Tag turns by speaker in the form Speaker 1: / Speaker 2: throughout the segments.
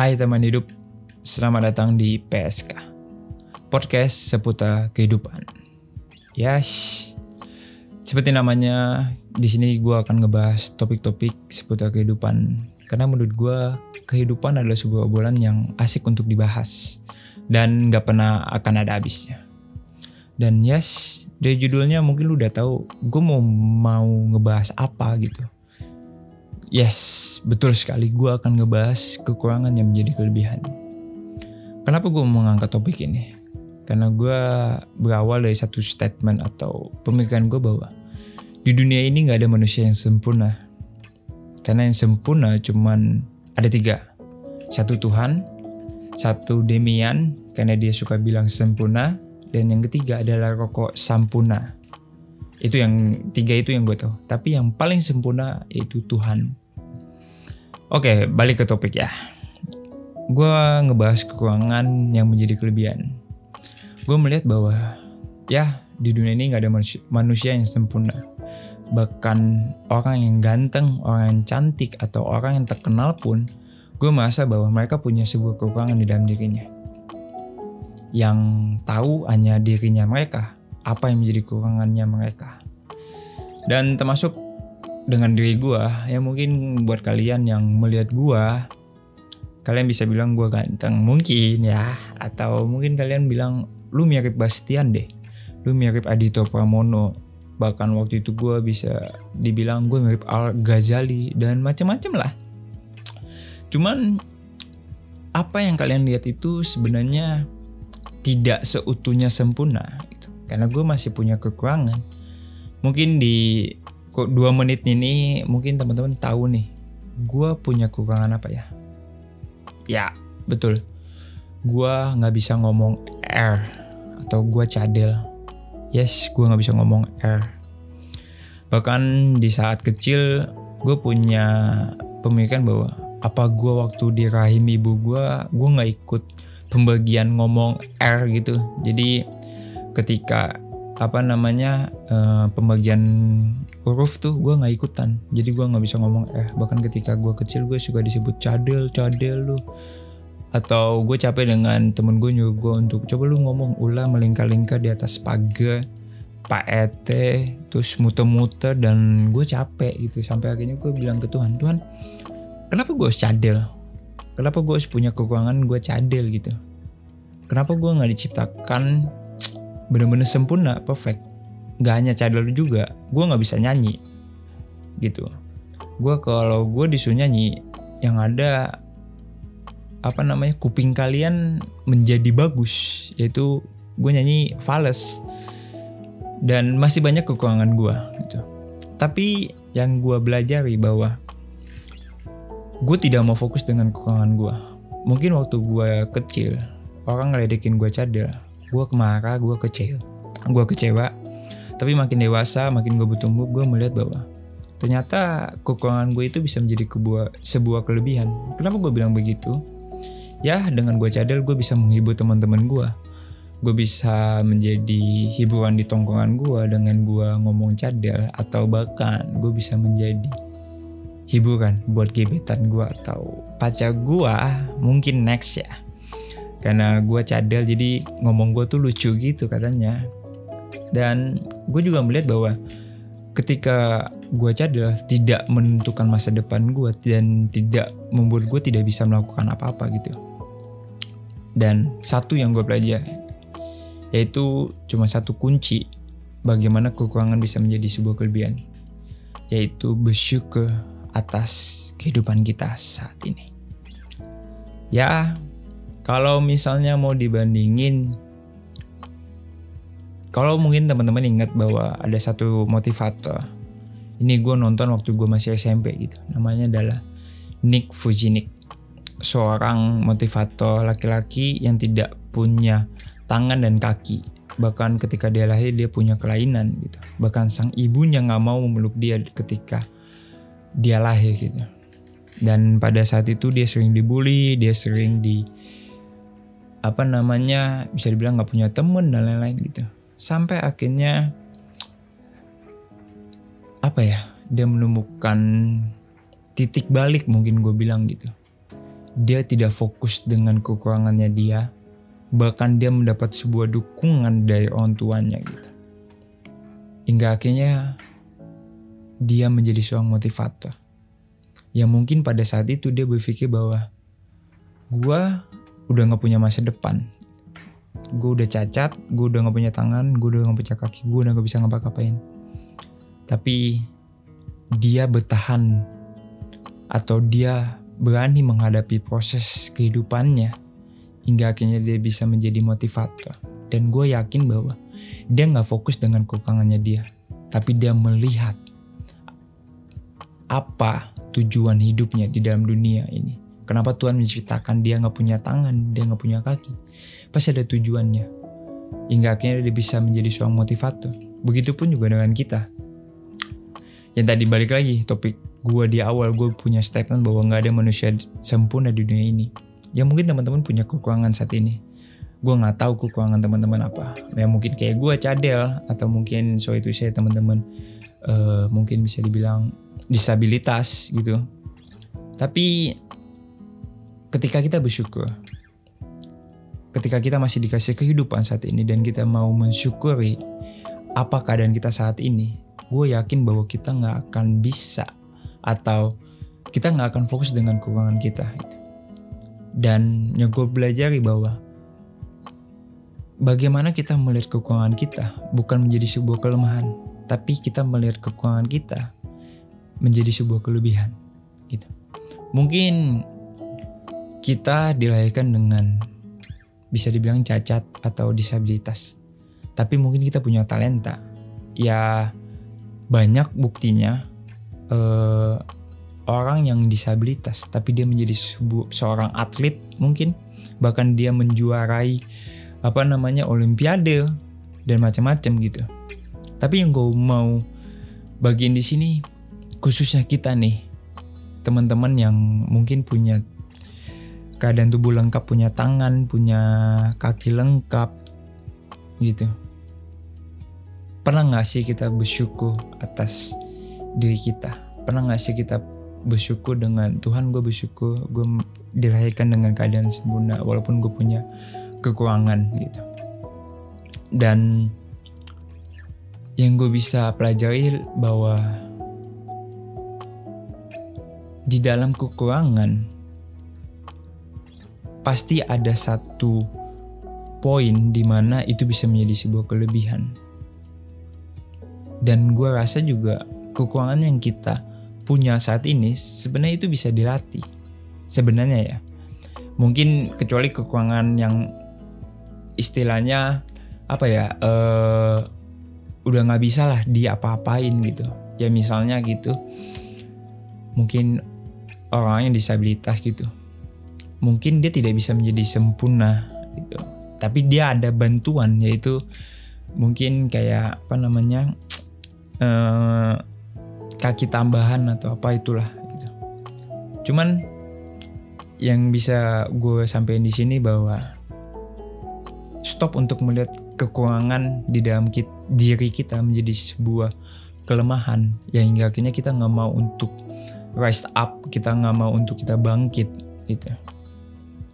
Speaker 1: Hai teman hidup, selamat datang di PSK Podcast seputar kehidupan. Yes, seperti namanya, di sini gue akan ngebahas topik-topik seputar kehidupan. Karena menurut gue, kehidupan adalah sebuah obrolan yang asik untuk dibahas dan gak pernah akan ada habisnya. Dan yes, dari judulnya mungkin lu udah tahu gue mau mau ngebahas apa gitu. Yes, betul sekali gue akan ngebahas kekurangan yang menjadi kelebihan. Kenapa gue mengangkat topik ini? Karena gue berawal dari satu statement atau pemikiran gue bahwa di dunia ini gak ada manusia yang sempurna. Karena yang sempurna cuman ada tiga. Satu Tuhan, satu Demian karena dia suka bilang sempurna, dan yang ketiga adalah rokok Sampurna. Itu yang tiga itu yang gue tahu. Tapi yang paling sempurna yaitu Tuhan. Oke, balik ke topik ya. Gue ngebahas kekurangan yang menjadi kelebihan. Gue melihat bahwa ya di dunia ini nggak ada manusia, manusia yang sempurna. Bahkan orang yang ganteng, orang yang cantik atau orang yang terkenal pun gue merasa bahwa mereka punya sebuah kekurangan di dalam dirinya. Yang tahu hanya dirinya mereka apa yang menjadi kekurangannya mereka. Dan termasuk dengan diri gue ya mungkin buat kalian yang melihat gue kalian bisa bilang gue ganteng mungkin ya. Atau mungkin kalian bilang lu mirip Bastian deh. Lu mirip Adito Pramono. Bahkan waktu itu gue bisa dibilang gue mirip Al Ghazali dan macam-macam lah. Cuman apa yang kalian lihat itu sebenarnya tidak seutuhnya sempurna gitu. karena gue masih punya kekurangan. Mungkin di kok dua menit ini mungkin teman-teman tahu nih gue punya kekurangan apa ya? Ya betul. Gue nggak bisa ngomong R atau gue cadel. Yes gue nggak bisa ngomong R bahkan di saat kecil gue punya pemikiran bahwa apa gue waktu di rahim ibu gue gue nggak ikut pembagian ngomong R gitu. Jadi ketika apa namanya uh, pembagian huruf tuh gue nggak ikutan. Jadi gue nggak bisa ngomong R bahkan ketika gue kecil gue suka disebut cadel cadel lu. Atau gue capek dengan temen gue nyuruh gue untuk coba lu ngomong ulah melingkar-lingkar di atas pagar pak ete terus muter-muter dan gue capek gitu. Sampai akhirnya gue bilang ke Tuhan Tuhan kenapa gue cadel? Kenapa gue punya kekurangan gue cadel? Gitu. Kenapa gue nggak diciptakan bener-bener sempurna perfect Gak hanya cadel juga gue nggak bisa nyanyi gitu. Gue kalau gue disuruh nyanyi yang ada apa namanya kuping kalian menjadi bagus yaitu gue nyanyi fales dan masih banyak kekurangan gue gitu. Tapi yang gue belajari bahwa gue tidak mau fokus dengan kekurangan gue mungkin waktu gue kecil orang ngeledekin gue cadel gue kemarah gue kecil. Gue kecewa tapi makin dewasa makin gue bertumbuh gue melihat bahwa ternyata kekurangan gue itu bisa menjadi sebuah, sebuah kelebihan. Kenapa gue bilang begitu? Ya dengan gue cadel gue bisa menghibur teman-teman gue. Gue bisa menjadi hiburan di tongkongan gue dengan gue ngomong cadel atau bahkan gue bisa menjadi hiburan buat gebetan gue atau pacar gue mungkin next ya. Karena gue cadel jadi ngomong gue tuh lucu gitu katanya dan gue juga melihat bahwa ketika gue cadel tidak menentukan masa depan gue dan tidak membuat gue tidak bisa melakukan apa-apa gitu dan satu yang gue pelajari yaitu cuma satu kunci bagaimana kekurangan bisa menjadi sebuah kelebihan yaitu bersyukur atas kehidupan kita saat ini. Ya, kalau misalnya mau dibandingin kalau mungkin teman-teman ingat bahwa ada satu motivator. Ini gue nonton waktu gue masih SMP gitu. Namanya adalah Nick Fujinik seorang motivator laki-laki yang tidak punya tangan dan kaki. Bahkan ketika dia lahir dia punya kelainan gitu. Bahkan sang ibunya nggak mau memeluk dia ketika dia lahir gitu. Dan pada saat itu dia sering dibully dia sering di apa namanya bisa dibilang nggak punya temen dan lain-lain gitu sampai akhirnya apa ya dia menemukan titik balik mungkin gue bilang gitu dia tidak fokus dengan kekurangannya dia, bahkan dia mendapat sebuah dukungan dari orang tuanya gitu. Hingga akhirnya dia menjadi seorang motivator. Yang mungkin pada saat itu dia berpikir bahwa gue udah gak punya masa depan. Gue udah cacat, gue udah gak punya tangan, gue udah gak punya kaki, gue udah gak bisa ngapa-ngapain. Tapi dia bertahan atau dia berani menghadapi proses kehidupannya hingga akhirnya dia bisa menjadi motivator. Dan gue yakin bahwa dia nggak fokus dengan kekurangannya dia, tapi dia melihat apa tujuan hidupnya di dalam dunia ini. Kenapa Tuhan menciptakan dia nggak punya tangan, dia nggak punya kaki? Pasti ada tujuannya. Hingga akhirnya dia bisa menjadi seorang motivator. Begitupun juga dengan kita. Yang tadi balik lagi topik gue di awal gue punya statement bahwa nggak ada manusia sempurna di dunia ini. Ya mungkin teman-teman punya kekurangan saat ini. Gue nggak tahu kekurangan teman-teman apa. Ya mungkin kayak gue cadel atau mungkin so itu saya teman-teman uh, mungkin bisa dibilang disabilitas gitu. Tapi ketika kita bersyukur, ketika kita masih dikasih kehidupan saat ini dan kita mau mensyukuri apa keadaan kita saat ini, gue yakin bahwa kita nggak akan bisa atau kita nggak akan fokus dengan kekurangan kita. Dan yang gue pelajari bahwa bagaimana kita melihat kekurangan kita bukan menjadi sebuah kelemahan, tapi kita melihat kekurangan kita menjadi sebuah kelebihan. Gitu. Mungkin kita dilahirkan dengan bisa dibilang cacat atau disabilitas. Tapi mungkin kita punya talenta. Ya banyak buktinya uh, orang yang disabilitas tapi dia menjadi seorang atlet mungkin bahkan dia menjuarai apa namanya olimpiade dan macam-macam gitu. Tapi yang gue mau bagian di sini khususnya kita nih teman-teman yang mungkin punya keadaan tubuh lengkap, punya tangan, punya kaki lengkap, gitu. Pernah nggak sih kita bersyukur atas diri kita? Pernah nggak sih kita bersyukur dengan Tuhan gue bersyukur gue dilahirkan dengan keadaan sempurna walaupun gue punya kekurangan gitu. Dan yang gue bisa pelajari bahwa di dalam kekurangan pasti ada satu poin di mana itu bisa menjadi sebuah kelebihan. Dan gue rasa juga kekurangan yang kita punya saat ini sebenarnya itu bisa dilatih. Sebenarnya ya. Mungkin kecuali kekurangan yang istilahnya apa ya uh, udah nggak bisa lah diapa-apain gitu ya misalnya gitu mungkin orang yang disabilitas gitu mungkin dia tidak bisa menjadi sempurna gitu tapi dia ada bantuan yaitu mungkin kayak apa namanya uh, kaki tambahan atau apa itulah gitu. cuman yang bisa gue sampaikan di sini bahwa stop untuk melihat kekurangan di dalam kita, diri kita menjadi sebuah kelemahan yang hingga akhirnya kita nggak mau untuk rise up kita nggak mau untuk kita bangkit gitu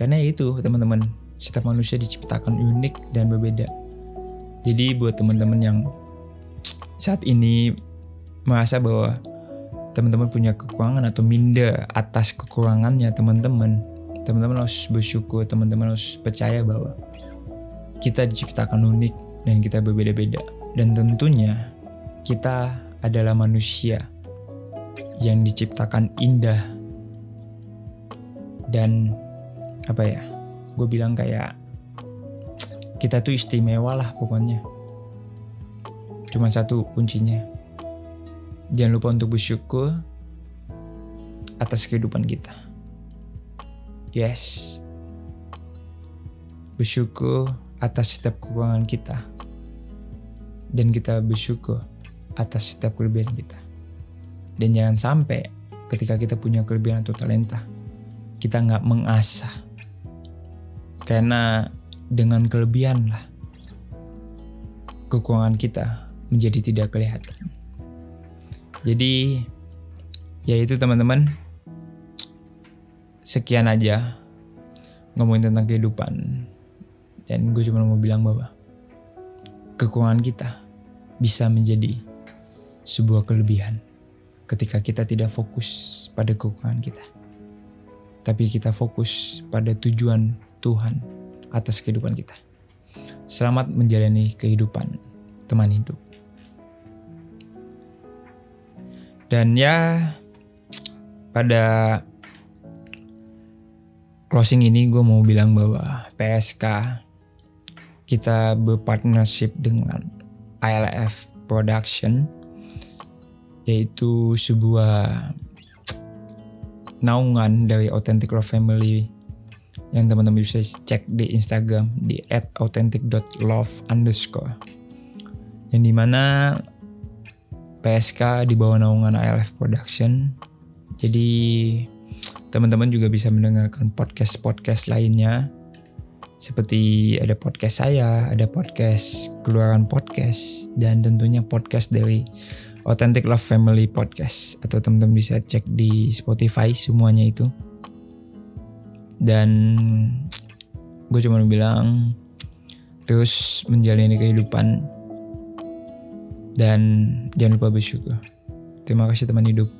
Speaker 1: karena itu teman-teman, setiap manusia diciptakan unik dan berbeda. Jadi buat teman-teman yang saat ini merasa bahwa teman-teman punya kekurangan atau minder atas kekurangannya teman-teman, teman-teman harus bersyukur, teman-teman harus percaya bahwa kita diciptakan unik dan kita berbeda-beda. Dan tentunya kita adalah manusia yang diciptakan indah dan apa ya gue bilang kayak kita tuh istimewa lah pokoknya. Cuma satu kuncinya. Jangan lupa untuk bersyukur atas kehidupan kita. Yes. Bersyukur atas setiap kekurangan kita. Dan kita bersyukur atas setiap kelebihan kita. Dan jangan sampai ketika kita punya kelebihan atau talenta kita nggak mengasah karena dengan kelebihan lah kekurangan kita menjadi tidak kelihatan. Jadi ya itu teman-teman sekian aja ngomongin tentang kehidupan. Dan gue cuma mau bilang bahwa kekurangan kita bisa menjadi sebuah kelebihan ketika kita tidak fokus pada kekurangan kita. Tapi kita fokus pada tujuan Tuhan atas kehidupan kita. Selamat menjalani kehidupan teman hidup. Dan ya pada closing ini gue mau bilang bahwa PSK kita berpartnership dengan ILF Production yaitu sebuah naungan dari Authentic Love Family yang teman-teman bisa cek di Instagram di @authentic.love underscore yang di mana PSK di bawah naungan ALF Production. Jadi teman-teman juga bisa mendengarkan podcast-podcast lainnya seperti ada podcast saya, ada podcast keluaran podcast dan tentunya podcast dari Authentic Love Family Podcast atau teman-teman bisa cek di Spotify semuanya itu. Dan gue cuma bilang terus menjalani kehidupan dan jangan lupa bersyukur. Terima kasih teman hidup.